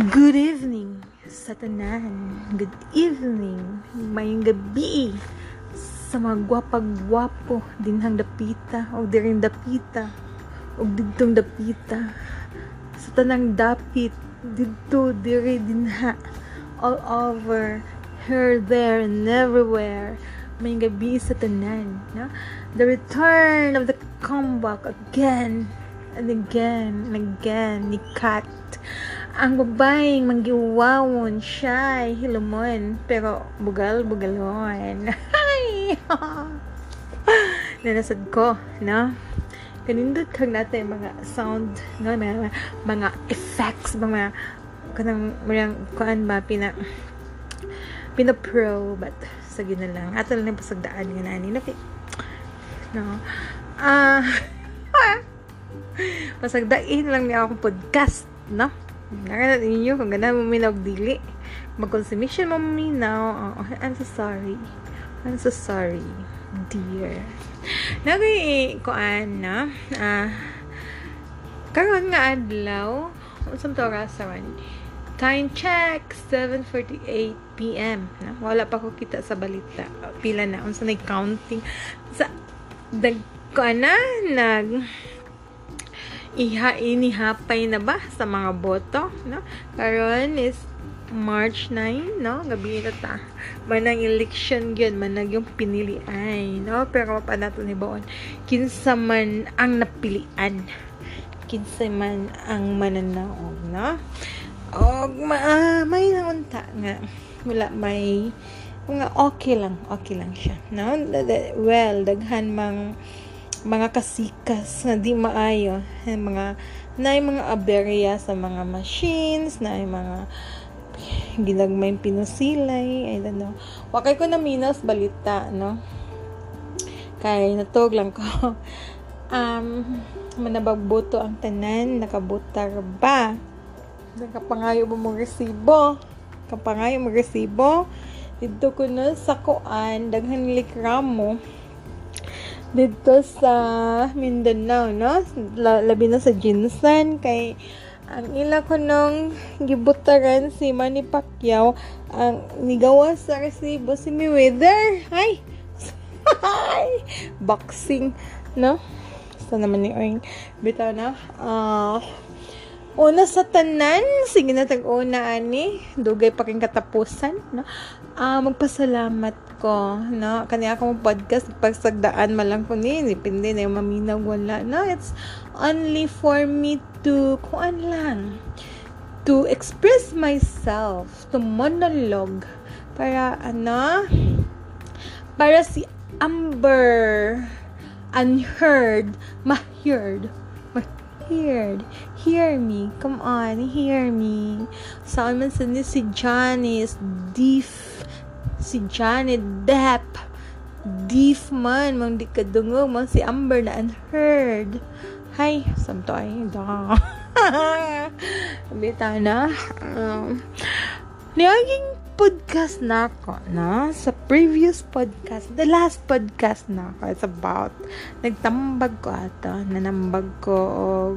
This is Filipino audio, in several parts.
Good evening sa tanan. Good evening. Mayong gabi sa mga gwapag-gwapo dinhang dapita o diring dapita o didtong dapita sa tanang dapit didto diri dinha all over here there and everywhere may gabi sa tanan no? the return of the comeback again and again and again ni Kat ang babaeng manggiwawon siya hilumon pero bugal bugalon. Ay! Nanasad ko no? Kanindot kag natin mga sound no? Mga mga effects mga kanang mga kuan ba pina pina pro but sige na lang. Ato lang pasagdaan nga nani no no? Ah pasagdain lang niya akong podcast no Nakita ninyo kung gana mo minaw dili. Mag-consumption mo minaw. Oh, I'm so sorry. I'm so sorry, dear. Nagay kuan na. Ah, karon nga adlaw, unsang to oras ron? Time check 7:48 PM. Na? Wala pa ko kita sa balita. Pila na unsa na counting sa dag kuan na nag iha inihapay na ba sa mga boto no? Karon is March 9 no? Gabi na ta. Manang election gyud manag yung pinili ay no? Pero pa nato ni baon kinsa man ang napilian? Kinsa man ang mananaog no? Og ma, uh, may naunta nga. Wala may nga okay lang okay lang siya no? Well daghan mang mga kasikas na di maayo. Mga na mga aberya sa mga machines na mga ginagmay pinusilay I don't know. Wakay ko na minas balita no? Kay natog lang ko. Um manabagboto ang tanan nakabutar ba? Nakapangayo mo mong resibo? Kapangayo mo resibo? Dito ko na sa kuan daghan likramo dito sa Mindanao, no? Labi na sa Jinsan, kay ang ila ko nung gibutaran si Manny Pacquiao, ang nigawa sa resibo si Mayweather. Hi! Hi! Boxing, no? Sa naman ni Oing. Bitaw na. Ah... Uh, Una sa tanan, sige na tag-una ani, dugay pa king katapusan, no? Ah, uh, magpasalamat ko, no? Kani ako mo podcast pagsagdaan malang ko ni, depende na yung maminaw wala. No, it's only for me to kuan lang to express myself, to monologue para ano para si Amber unheard, ma-heard heard. Hear me. Come on, hear me. Saan man sa ni si Janice, Deef, si Janet Depp, Deef man, mang di kadungog, mang si Amber na unheard. Hi, samto ay, da. Bita na. Um, podcast na ako, no? Sa previous podcast, the last podcast na ako, it's about, nagtambag ko ato, nanambag ko, og,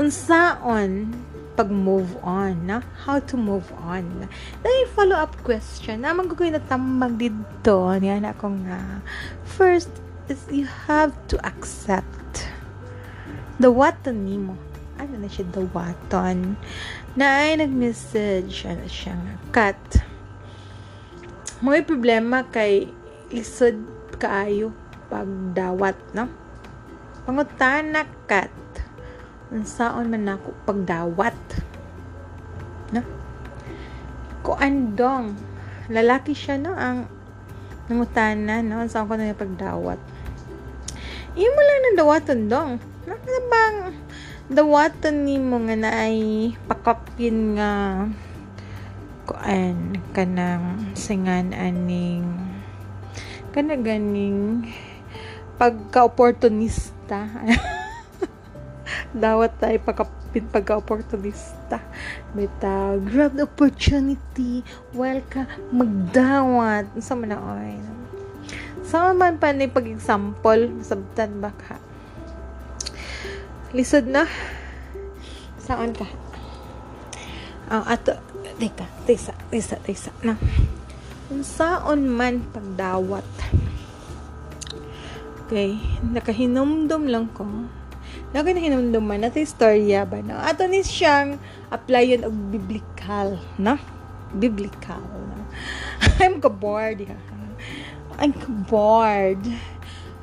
unsaon, pag move on, na? How to move on. Dahil follow-up question, naman ko kayo natambag dito, niyan ako nga. First, is you have to accept the what nimo. Ano na siya, the waton na ay nag-message ano siya nga cut may problema kay lisod kaayo pagdawat no pangutana cut unsaon man nako pagdawat. No? Ko andong lalaki siya no? Ang nangutana no? Unsaon ko na pagdawat. Imo lang nang dawaton dong. Nakita bang dawatan ni mo nga na ay pakapin nga kuan kanang singan aning kana ganing pagka-opportunista dawat tayo pakapin pagka-opportunista. Bita grab the opportunity. While ka magdawat. Sa man na oy sa man pa ni pag-example sabtan baka lisod na. Saan ka? Ang ato teka tisa tisa tisa na. Unsaon man pagdawat. Okay nakahinumdum lang ko nakahinumdum man nato istorya ba no ato ni siyang applyan og biblical no biblical no I'm ka bored ha I'm bored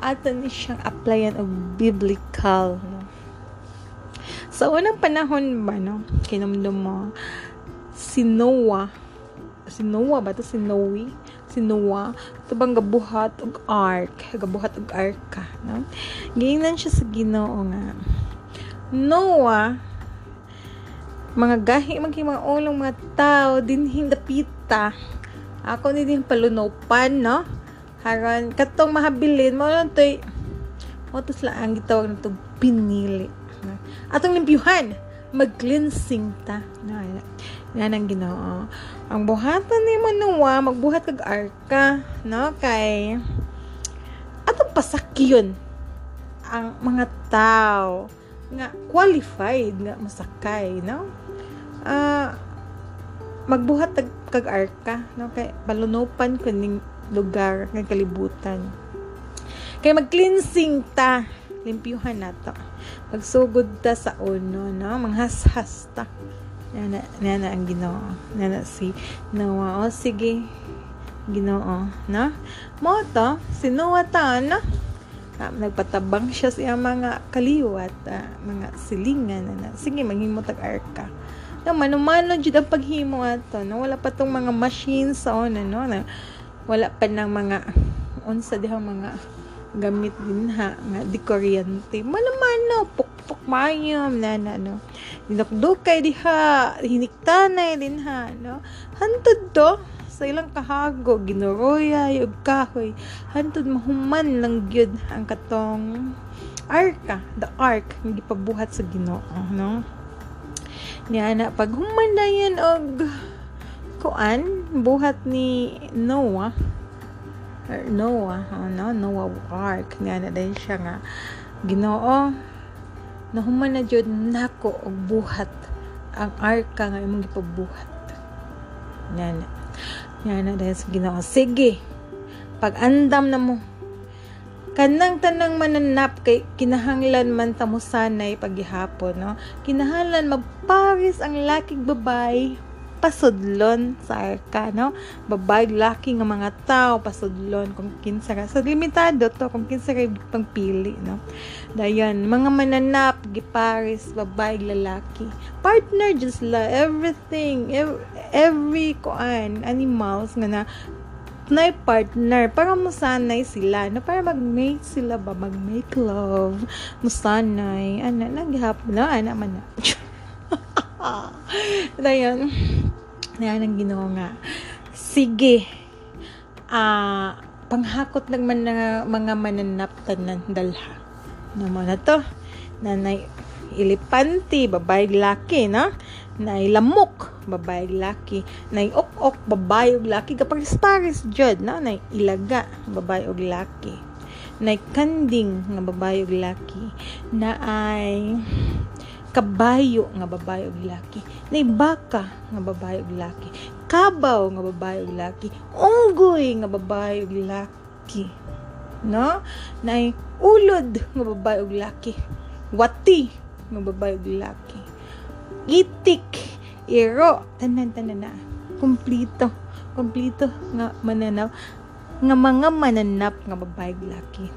ato ni siyang applyan og biblical no sa unang panahon ba, no? Kinumdum mo, si Noah, si Noah ba to? Si Noe? Si Noah, ito gabuhat og ark, gabuhat og arka, no? Gingnan siya sa ginoo nga. Noah, mga gahi, mga mga tao, din hindapita. Ako ni din palunopan, no? Haron, katong mahabilin, mo lang to'y, mo to sila ang gitawag na to pinili na atong limpyuhan mag-cleansing ta na na nang Ginoo ang buhatan ni Manoa magbuhat kag arka no? Kay atong pasakyon ang mga tao nga qualified nga masakay no? Uh, magbuhat kag, kag arka no? Kay balunopan kuning lugar nga kalibutan. Kay mag-cleansing ta limpyuhan nato. Pagsugod ta sa uno no? Manghashas ta nana nana ang Ginoo. Nana si Noah. O sige. Ginoo no? Mo to si Noah ta no? Ah, nagpatabang siya sa mga kaliwat ah, mga silingan na sige maghimo tag arka no manumano jud ang paghimo ato no? Wala pa tong mga machines sa no? Na wala pa ng mga unsa dihang mga gamit din ha nga di kuryente. Malaman no pukpuk mayam na na no. Dinakdukay diha hiniktanay din ha no. Hantod to sa ilang kahago ginuroya ug kahoy. Hantod mahuman lang gyud ang katong arka the ark nga gipabuhat sa Ginoo no. Niya na pag human yan og kuan buhat ni Noah Noah, ano, Noah Ark, nga na din siya nga, ginoo, nahuman na jud nako og buhat. Ang arka nga imong gipabuhat. Nana. Nana dahil sa ginoo. Sige, pag andam na mo, kanang tanang mananap kay kinahanglan man ta mo sanay paghihapon no? Kinahanglan magparis ang laking babay pasudlon sa arka, no? Babay, laki nga mga tao, pasudlon, kung kinsa ka. So, limitado to, kung kinsa ka pangpili, no? Dayan, mga mananap, giparis, babay, lalaki. Partner, just la, everything, every, every kuan, animals, nga na, na partner para musanay sila no para mag-make sila ba mag-make love musanay ana naghihapon na ana man na Dayan. Yan ang ginawa nga. Sige. Ah, uh, panghakot lang man na mga mananap tanan dalha. Naman na to. Nanay ilipanti, babae laki, na? Nay lamok, babae laki. Nay ok-ok, babae laki. Kapag pares jud, na? Nay ilaga, babae ug laki. Nay kanding, nga babae ug laki. Na ay kabayo nga babae ug laki nay baka nga babae ug laki kabaw nga babae ug laki unggoy nga babae ug laki no? Nay ulod nga babae ug laki wati nga babae ug laki itik iro tanan tanan na kumplito kumplito nga mananaw nga mga mananap nga babae ug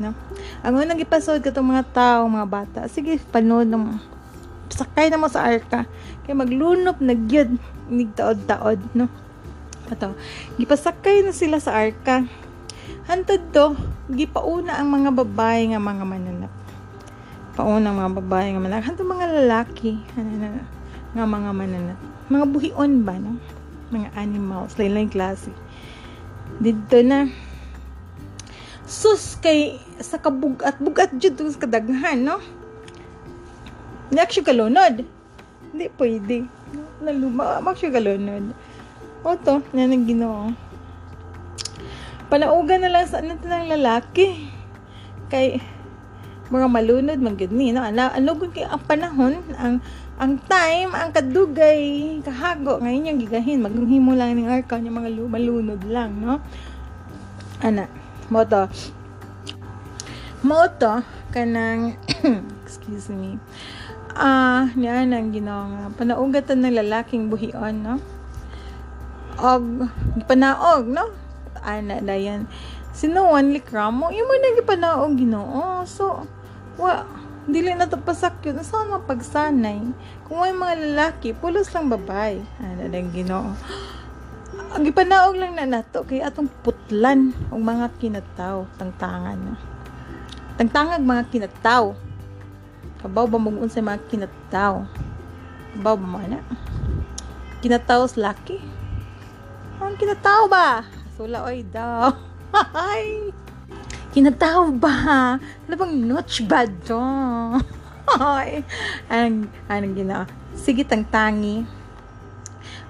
no? Ang unang ipasod katong mga tao mga bata sige panood ng sakay na mo sa arka. Kay maglunop nagyud nig taod-taod no? Ato gipasakay na sila sa arka. Hantod to gipauna ang mga babae nga mga mananap. Pauna ang mga babae nga mananap. Hantod mga lalaki nga mga mananap. Mga buhion ba no? Mga animals lain-lain klase. Dito na. Sus kay sa kabugat bugat jud sa kadaghan no hindi siya kalunod. Hindi pwede. Naluma, mak siya kalunod. O to, nang ginawa. Panaugan na lang sa ano ng lalaki. Kay, mga malunod gid ni no ana anugon kay ang panahon ang ang time ang kadugay kahago ngayon yung gigahin maghimo lang ning arka nya mga lu- malunod lang no ana mo to mo to kanang excuse me ah niya nang ginawa nga. Panaugatan ng lalaking buhion no? Og panaog no? Ana dayan sinuwan likramo imo na gipanaog Ginoo. So wa dili na to pasakyon. Saan mapagsanay kung may mga lalaki pulos lang babay. Ana lang Ginoo. Ang gipanaog lang na nato kay atong putlan og mga kinataw tangtangan tangtangag mga kinataw kabaw ba mag unsay mga kinataw? Kabaw ba mo na? Kinataw laki? Ang kinataw ba? Sula oy daw. Ay! Kinataw ba? Ano bang notch ba do ay! Ang anong gina sige tangtangi.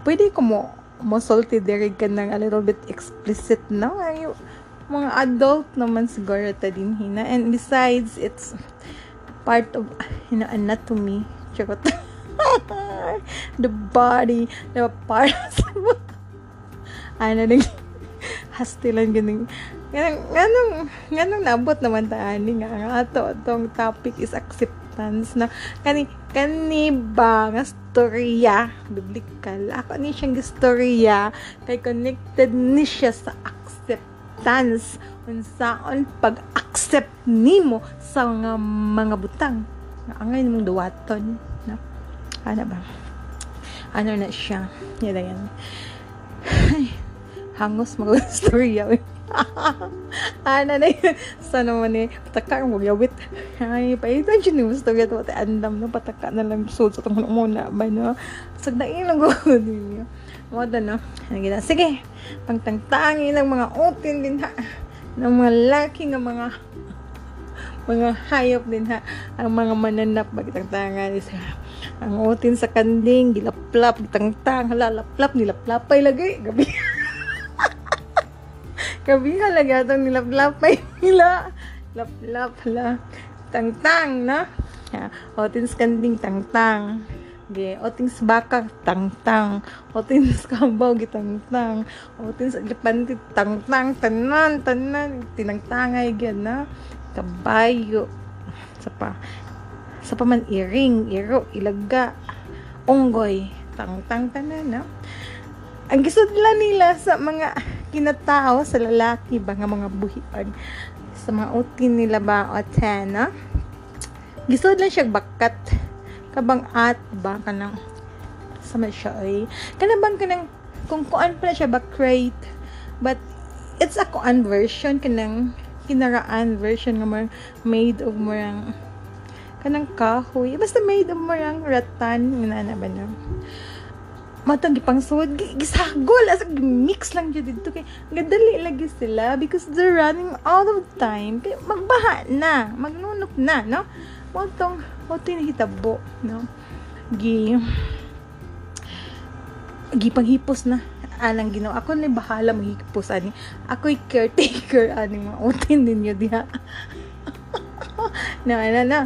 Pwede ko mo mo salty dirig ka ng a little bit explicit no? Ay mga adult naman siguro ta din hina. And besides it's part of you know, anatomy Charot. the body the parts ano rin. Hastilan ganing ganang ganang ganang naabot naman ta ani nga. Nga ato tong topic is acceptance na kani kani ba nga storya? Biblical. Ako ni siyang istorya kay connected ni siya sa acceptance unsaon pag-accept nimo sa mga mga butang. Nga angay nimong duwaton na ano ba? Ano na siya? Yan yan. Ay hangos mga storya. Ano na yun. Sa naman eh pataka mo yawit. Ay paitan siya ni gusto yun ito andam na pataka na lang so sa itong muna ba no? Sag na ilang ko ninyo Moda no? Nagina. sige. Pangtangtangi ng mga utin din ha? Ng mga laki nga mga mga hayop din ha? Ang mga mananap bagitangtangan is ang utin sa kanding gilaplap gitangtang halalaplap nilaplapay lagi. Gabi. Gabi halaga itong nilaplapay nila. Laplap hala. Tangtang na yeah. utin sa kanding tangtang Ge, oting sa baka, tangtang. Oting sa kabaw, gitangtang. Oting sa lipanti, tangtang, tanan, tanan. Tinangtangay, gan na. Kabayo. Sa pa. Sa pa man, iring, iro, ilaga. Unggoy. Tangtang, tanan, na. Ang gisudla nila sa mga kinatao, sa lalaki ba nga mga buhian. Sa mga utin nila ba, o na. Gisud lang siya bakat kabang at ba kanang sa siya ay kanang bang kanang kung kuan pala siya ba crate but it's a kuan version kanang kinaraan version nga more made of morang kanang kahoy. Basta made of morang ratan nga na ba na? Matang gipang sud gisagol as mix lang jud dito kay gadali lagi sila because they're running out of time. Kay magbaha na magnunok na no? Mo tong mo tinahitabo no? Gi gi panghipos na alang ginaw ako ni bahala maghipos ani. Ako'y caretaker ani. Mga utin ninyo diha. Na na na.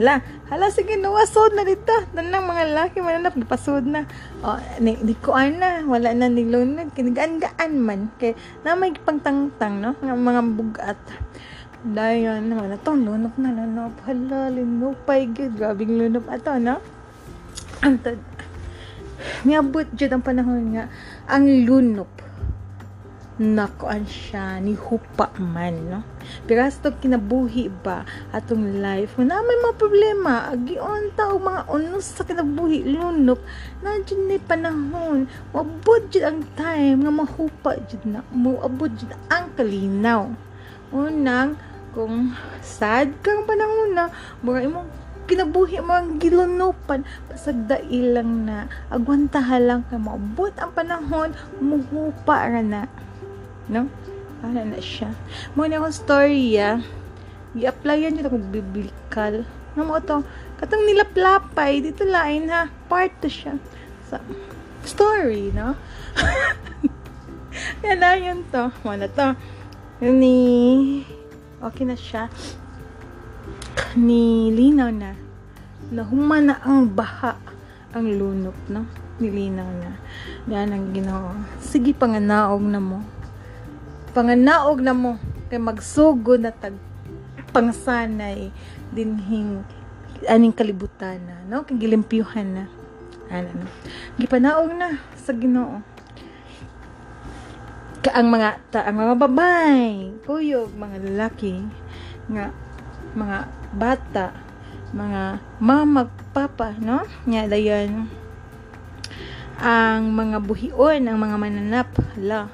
La hala sige nawasod na dito. Nanang mga laki mananap gipasod na. O ni, di ko ana wala na nilunod. Kinigaan-gaan man. Kay na may pangtangtang no? Nga mga bugat dayon naman ato lunop na lunop hala linupay gud grabing lunop ato no? Antad niabot jud ang panahon nga ang lunop nakuan siya ni hupa man no? Pero hasta kinabuhi ba atong life na may mga problema. Agion ta og mga unos sa kinabuhi lunop na jud ni panahon. Mabot jud ang time nga mahupa jud na. Mo abot jud ang kalinaw. Unang kung sad kang panahon na mura imong kinabuhi mo ang gilunupan pasagda ilang na agwantaha lang ka maabot ang panahon muhupa ra na. No? Para na siya. Mo na akong storya i-applyan yun akong biblical. Nga mo to katong nilaplapay dito lain ha? Part to siya sa story no? Yan na yun to. Mo na to. Ni okay na siya. Ni Linaw na na humana ang baha ang lunok no? Nilinaw na. Yan ang ginoo sige panganaog na mo. Panganaog na mo. Kay magsugo na tag pangsanay dinhing aning kalibutan na no? Kay gilimpyuhan na. Ano? No gipanaog na sa Ginoo ka ang mga ta, ang mga babay kuyog mga lalaki nga mga bata mga mama papa no? Nya dayon. Ang mga buhion ang mga mananap hala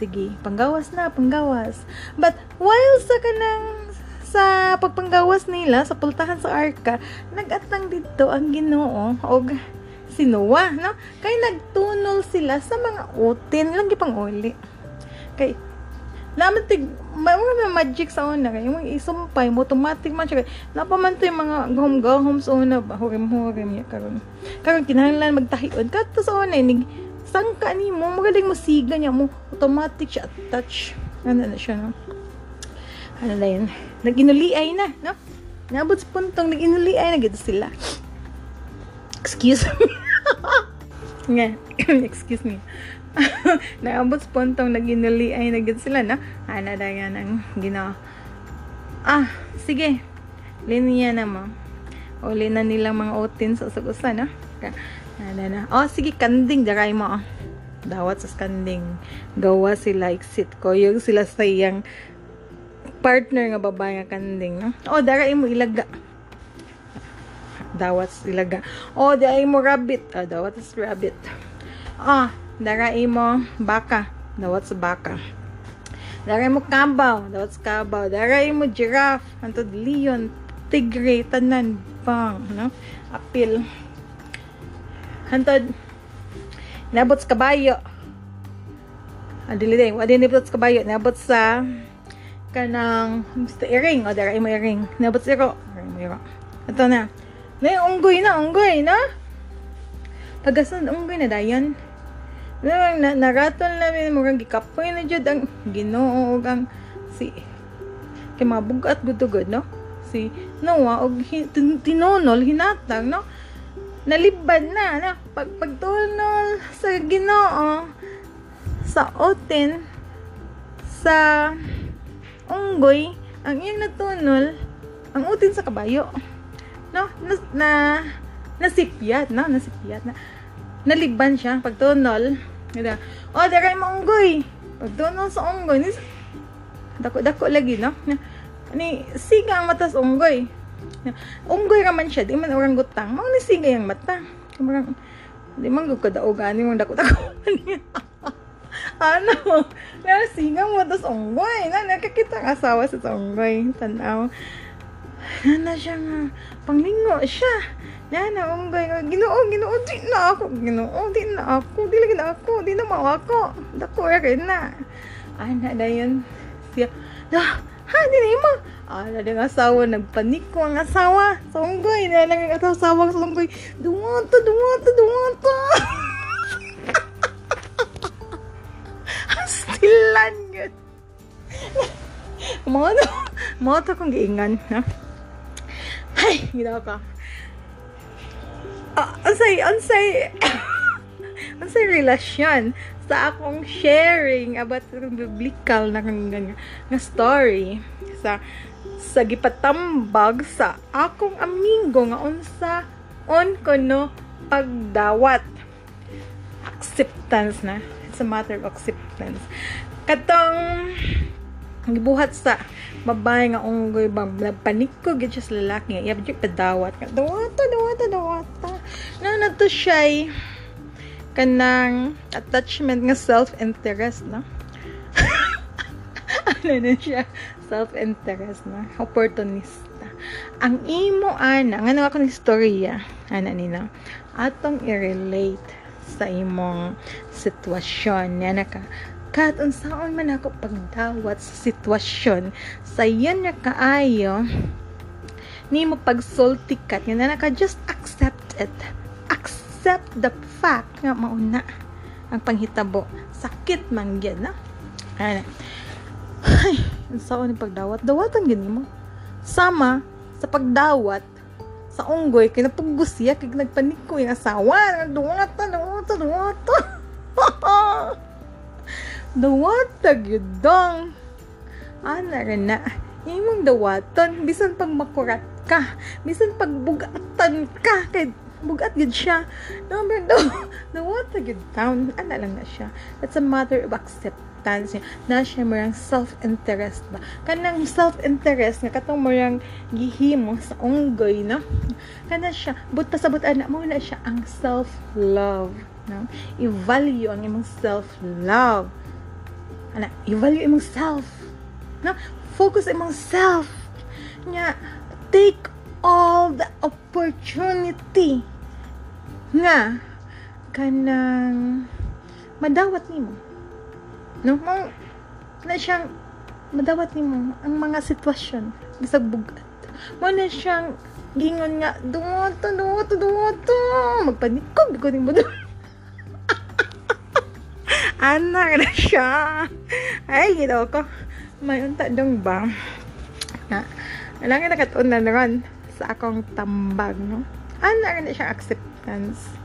sige panggawas na panggawas. But while sa kanang sa pagpanggawas nila sa pultahan sa arka nagatang dito ang Ginoo og si Noah no? Kay nagtunol sila sa mga utin. Lang gipang uli kay naman tig mga magic sa una kay yung isumpay mo automatic man siya kay napaman to yung mga gahom gahom sa una ba hurim hurim ya karon. Karon kinahanglan magtahiod. Kadto sa una nig sangka ni mo magaling mo siga niya mo automatic siya touch. Ano na siya no? Ano na yun? Naginuliay na no? Nabot sa puntong naginuliay na gito sila. Excuse me. Nga excuse me naabot sa puntong naginuli ay nagit sila na ana da yan ang ginawa. Ah sige. Linya na mo uli na nilang mga otin sa usa na ana na. Oh sige kanding daray mo oh. dawat sa kanding. Gawa sila exit ko. Yung sila sa iyang partner nga babae nga kanding no? Oh daray mo ilaga. Dawat ilaga. Oh daray mo rabbit. Oh dawat is rabbit. Ah Daray mo baka. Dawat sa baka. Daray mo kabaw. Dawat sa kabaw. Daray mo giraffe. Antod leon. Tigre. Tanan. Bang. No? Apil. Antod. Nabot sa kabayo. Adili din. Wadin nabot kabayo. Nabot sa kanang Mr. Iring. O, daray mo iring. Nabot sa iro. Daray mo iro. Ito na. Na unggoy na. Unggoy na. Pagasan unggoy na dayon na, na naratol namin murang gikapoy na jud ang Ginoo ang si kay mga bugat gudugod no? Si Noah og hin, tinonol hinatag no? Nalibad na na pag pagtunol sa Ginoo sa oten sa unggoy ang iyang natunol ang utin sa kabayo no? Na, na nasipyat no? Nasipyat na naliban siya pagtunol Gada. Oh, daray mo unggoy. Pagtunol sa unggoy, ni dako-dako lagi, no? Ni siga ang mata sa unggoy. Unggoy raman siya, di man orang gutang. Mao ni siga yung mata. Marang di man gud kadaog ani mong dako-dako. ano? Na siga mo tas unggoy. Na nakakita ang asawa sa unggoy. Tanaw. Na siya nga panglingo siya. Nana, unggay nga. Ginoo, ginoo, di na ako. Ginoo, di na ako. Di lagi na ako. Di na mao ako. Dako rin na. Ana na yun. Siya, ah, ha, di na mo. Ala ng asawa, nagpanik ko ang asawa sa unggoy. Na lang ang asawa sa unggoy. Duwata, duwata, duwata. Stilan yun. Mga to, mga to kong giingan, ha? Ay, ginawa ka uh, unsay unsay unsay relasyon sa akong sharing about biblical na nga, nga story sa sa gipatambag sa akong amigo nga unsa on kono pagdawat. Acceptance na. It's a matter of acceptance. Katong gibuhat sa babae nga unggoy bang panik ko gid sa lalaki. Nga iyab jud padawat. Nga dawata dawata. Dawata na nato siya kanang attachment nga self-interest no? Ano na siya? Self-interest na opportunista. Ang imo ana nga ako ni storya ana nina atong i-relate sa imong sitwasyon. Nga naka kat unsaon man ako pagdawat sa sitwasyon sa yan na kaayo ni mo pagsulti kat na naka just accept it. Accept the fact nga mauna ang panghitabo. Sakit man gyud na ana ay unsaon ni pagdawat. Dawatan gyud mo. Sama sa pagdawat sa unggoy kay napugos siya kay nagpanik ko yung asawa. Duwata duwata duwata duwata gyud dong ana rin na. Imong dawaton bisan pag makurat ka. Bisan pag bugatan ka. Kay bugat gid siya. Number no nawata gid town ana lang na siya. It's a matter of acceptance niya. Na siya marang self-interest ba? Kanang self-interest nga katong marang gihimo sa unggoy no? Kana siya buta sa buta na mo na siya ang self-love no? I-value ang imong self-love ana i-value imong self no? Focus imong self. Nya take all the opportunity nga kanang madawat nimo. No? Mo na siyang madawat nimo ang mga sitwasyon bisag bugat. Mo na siyang gingon nga dumoto dumoto dumoto. Magpanikog ko nimo anak na siya ay ginawa ko may unta dong ba na alam nga nakatuon na naman sa akong tambag, no? Ana na siya acceptance.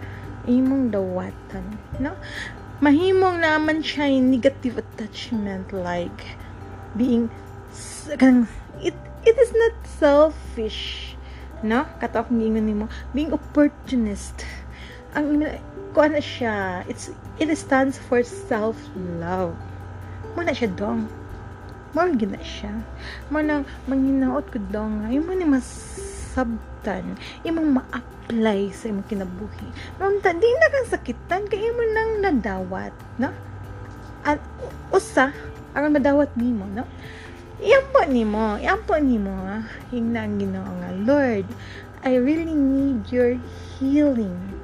Imong dawatan, no? Mahimong naman siya yung negative attachment like being it it is not selfish no kato akong gingon nimo being opportunist ang na siya? It's it stands for self love mo na siya dong. Mo gina siya. Mo nang manginaot ko dong. Ay mo ni mas sabtan imong ma-apply sa imong kinabuhi. Mamta di na kang sakitan kay imo nang nadawat no? At usa aron madawat nimo no? Iyampo nimo, iyampo nimo, hingnang Ginoo nga Lord, I really need your healing.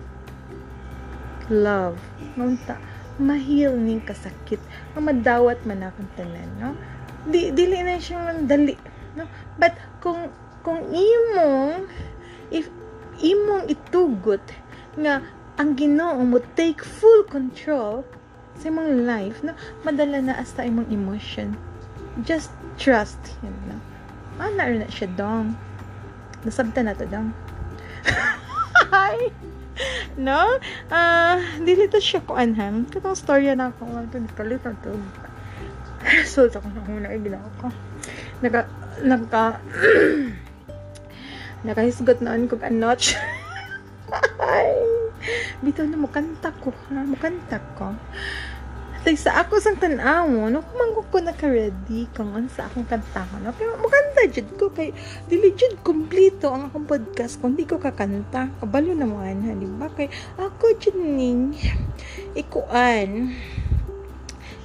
Love. Ngunta, mahil ning kasakit. Nga madawat man akong tanan, no? Di, dili na siyang dali, no? But, kung kung imong if imong itugot nga ang Ginoo mo take full control sa imong life no madala na asta imong emotion just trust him na ana na siya dong nasabta na to dong hi no? Ah uh, dili to siya ko anham katong storya na ako ito kalit na to so ako na kung naiginaw ko. Naka nagka nakahisgot noon kog a notch. Bitaw na mukanta ko ha? Mukanta ko Tay sa ako sang tanaw no? Kumangko ko naka-ready kung ano sa akong kanta ko no? Pero mukanta jud ko kay dili jud kompleto ang akong podcast kung di ko kakanta. Kabalo na mo ha di ba? Kay ako jud ikuan.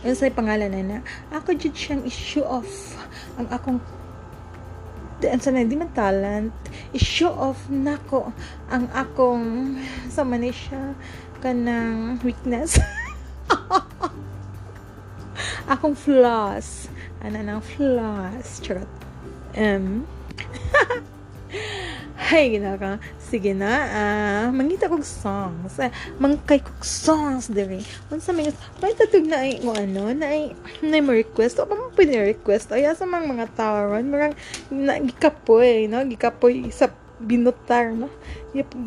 Yun sa pangalan na na ako jud siyang i-show off ang akong ang sana di man talent. I-show off nako ang akong sa man siya kanang weakness akong flaws ano nang flaws charot um Hay, ginaka. Sige na, ah, mangita kog songs. Uh, mangkay kog songs diri. Unsa may may tatug na ay mo ano, na ay na mo request o pa mo pwede request. Ay sa mga mga tawaron, marang na, gikapoy, no? Gikapoy sa binutar, no?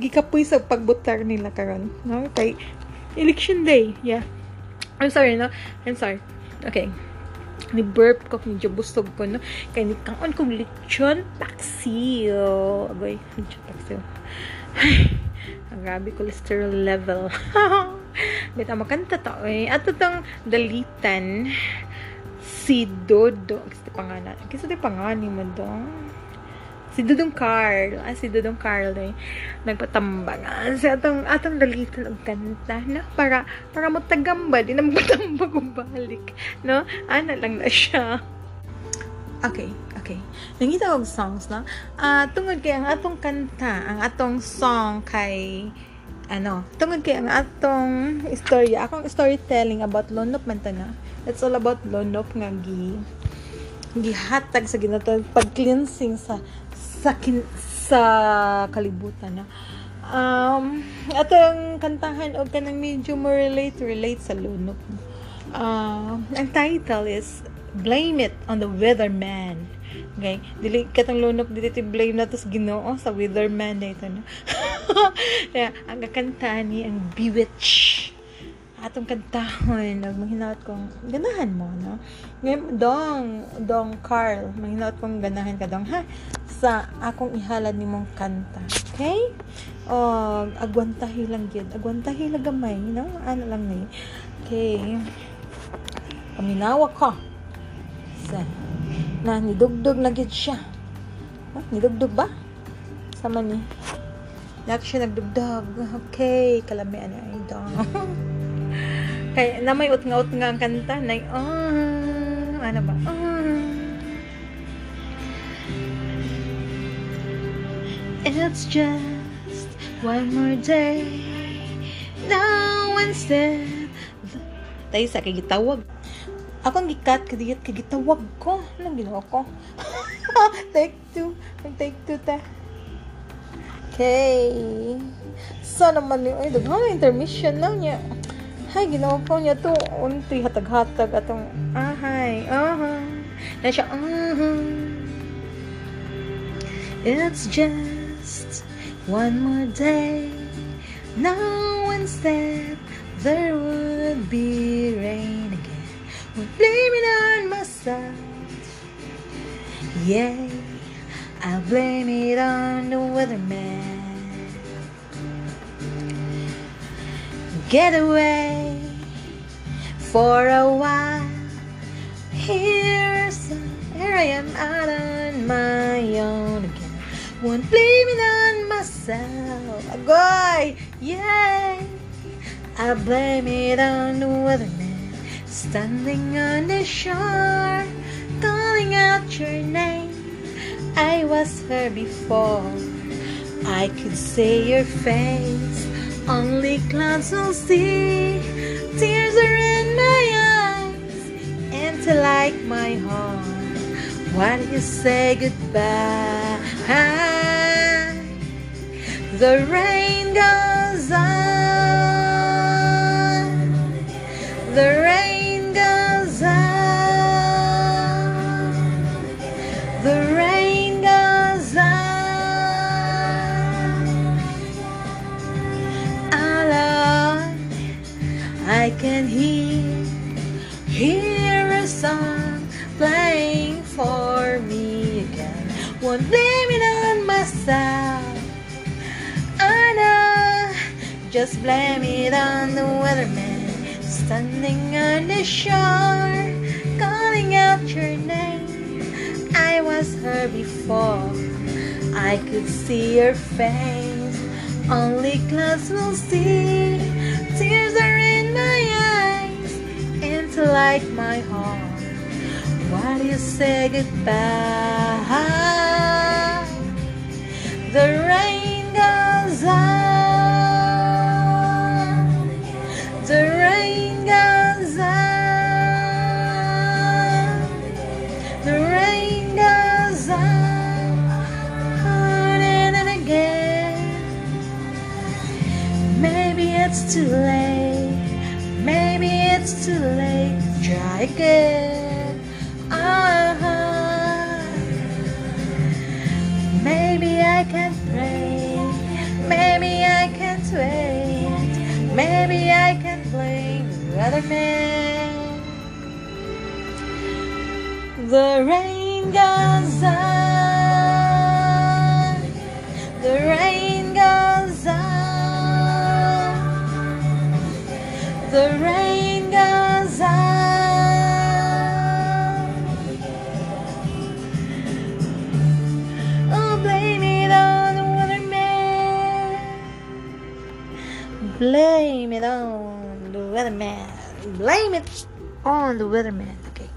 Gikapoy sa pagbutar nila karon, no? Kay election day. Yeah. I'm sorry, no? I'm sorry. Okay. Ni burp ko medyo busog ko no? Kay ni kaon kong lechon paksiw. Agoy lechon paksiw. Ang grabe cholesterol level. Bita makanta to eh. Ato tong dalitan. Si Dodo. Kasi pangalan kasi pangalan mo dong si Dudong Carl. Ah, si Dudong Carl eh. Nagpatambang ah, si atong atong dalitan og kanta no para para mo tagambad di na magpatambag og balik no? Ana lang na siya. Okay okay. Nangita og songs no? Ah uh, tungod kay ang atong kanta ang atong song kay ano tungod kay ang atong istorya akong storytelling about Lonop man na. It's all about Lonop nga gi gihatag sa ginatawag pag cleansing sa sa kin, sa kalibutan na um atong kantahan og kanang medyo mo relate relate sa lunok uh, ang title is Blame It on the Weatherman. Okay, dili katong lunok dili ti blame na tos Ginoo sa weatherman na ito no. yeah, ang kakanta ni ang Bewitch. Atong kantahon nag manghinaot kong ganahan mo no? Ngayon dong dong Carl manghinaot kong ganahan ka dong. Ha sa akong ihalad nimong kanta. Okay? O agwantahi lang gyud agwantahi lang gamay no ano lang ni? Okay. Paminawa ka sa na nidugdog na gyud siya. Huh? nidugdog ba? Sama ni? Nak siya nagdugdog. Okay, kalami ano ay dong. Kaya na may ut-nga-ut nga ang kanta. Na oh, ano ba? Oh. It's just one more day Now instead Tayo sa kagitawag Ako ang gikat kadiyat kagitawag ko Anong ginawa ko? take two Take two ta Okay Sa naman yung Ay, daghang intermission lang niya Hay, ginawa po niya to. Unti, hatag-hatag atong, ahay, aha. Na siya, aha. It's just one more day. no one instead, there would be rain again. Blame it on myself. Yeah, I'll blame it on the weatherman. get away for a while. Here's here I am out on my own again. Won't blame it on myself. Agoy, yay! I blame it on the weatherman standing on the shore, calling out your name. I was her before. I could see your face only clouds will see. Tears are in my eyes, and to like my heart, why do you say goodbye? The rain goes on. The rain just blame it on the weatherman standing on the shore, calling out your name. I was her before, I could see your face. Only clouds will see. Tears are in my eyes, and to like my heart, why do you say goodbye? Blame it on the weatherman. Blame it on the weatherman. Okay.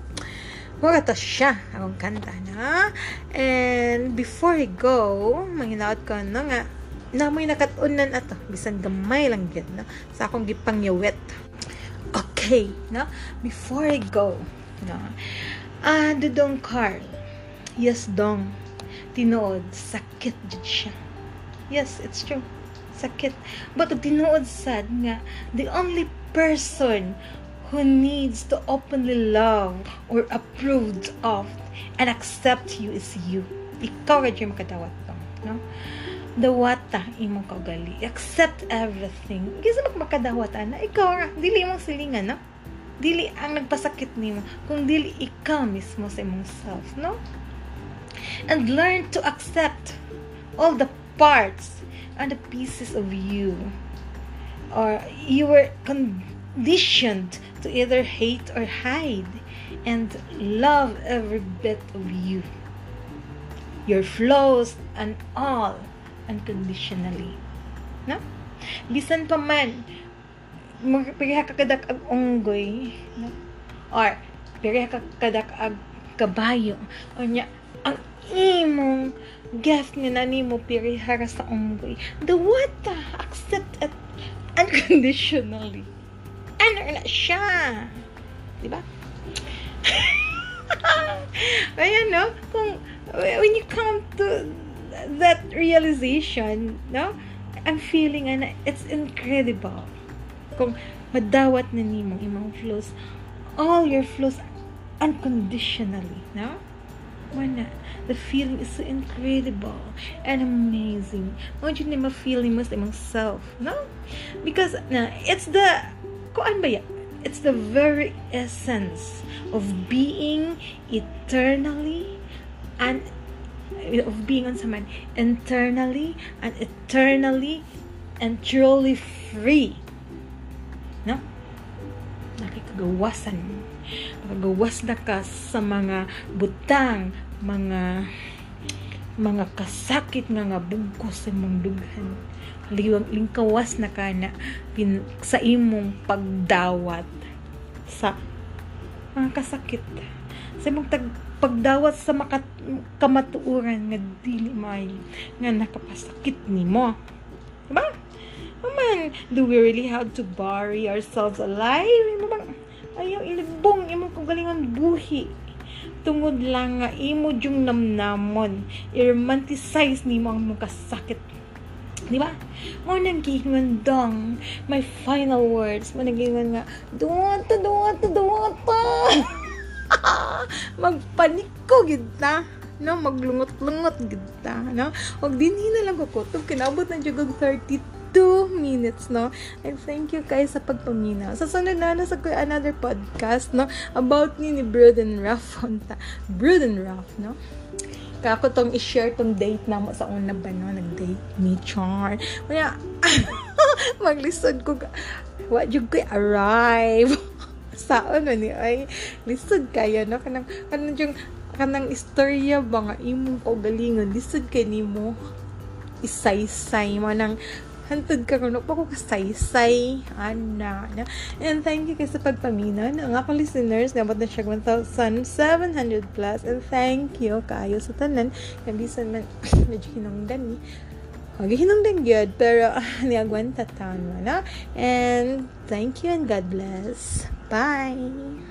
Mga to siya akong kanta na. And before I go, manginaot ko no nga namoy nakatunan ato bisan gamay lang gyud no sa akong gipangyawet. Okay, no? Before I go, no. Ah, dudong Carl. Yes, dong. Tinuod, sakit jud siya. Yes, it's true. Sakit. But tinuod sad nga the only person who needs to openly love or approved of and accept you is you. Ikaw yung makadawat lang no? Dawata imong kaugali. Accept everything. Kasi mag makadawat ana ikaw ra dili imong silingan no? Dili ang nagpasakit nimo kung dili ikaw mismo sa imong self no? And learn to accept all the parts and the pieces of you or you were conditioned to either hate or hide and love every bit of you your flaws and all unconditionally. No? Bisan pa man. Magpiriha ka kadak ag unggoy no? Or piriha ka kadak ag kabayo. Ang imong gift nga nani mo pirihara sa unggoy. The what accept it unconditionally. Ano na siya. Di ba Ayan, no? Kung, when you come to that realization, no? I'm feeling, and it's incredible. Kung madawat na nimo imong flows all your flows unconditionally no? Wala. The feeling is so incredible and amazing. Mo jud ni ma-feeling mo sa imong self, no? Because na it's the kuan ba? It's the very essence of being eternally and of being on someone internally and eternally and truly free no? Nakikagawasan. Nakagawas na ka sa mga butang, mga mga kasakit nga nga bugkos sa imong dughan. Liwang lingkawas na ka na pin, sa imong pagdawat sa mga kasakit. Sa imong tag, pagdawat sa makat, kamatuuran nga dili may nga nakapasakit nimo. Diba? man, do we really have to bury ourselves alive? Ayaw ilibong imo kagalingon buhi. Tungod lang nga imo yung namnamon. I-romanticize ni mo ang kasakit. Di ba? Mo nang giingon dong. My final words. Mo nang giingon nga, duwata, duwata, duwata. Magpaniko gid na no maglungot-lungot gid ta no og dinhi na lang ko kutob kinabot na jud 32 minutes, no? And thank you guys sa pagpaminaw. Sa sunod na, nasa ko another podcast, no? About ni ni Bruden Ruff. Brood and Ruff, no? Kako tong i-share tong date na mo sa una ba, no? Nag-date ni Char. Kaya, maglisod ko, what you ko arrive. sa ano ni ay lisod kayo no kanang kanang yung kanang istorya ba nga imong kaugalingon lisod kay nimo isay-say mo nang hantod ka kuno pa ko kasaysay. Ana na. And thank you guys sa pagpaminan ang ako listeners. Nabot na siya 1,700 plus. And thank you kayo sa tanan. Kabisan man medyo hinungdan ni Huwag hinungdan gyud pero uh, niagwanta taon mo na and thank you and God bless. Bye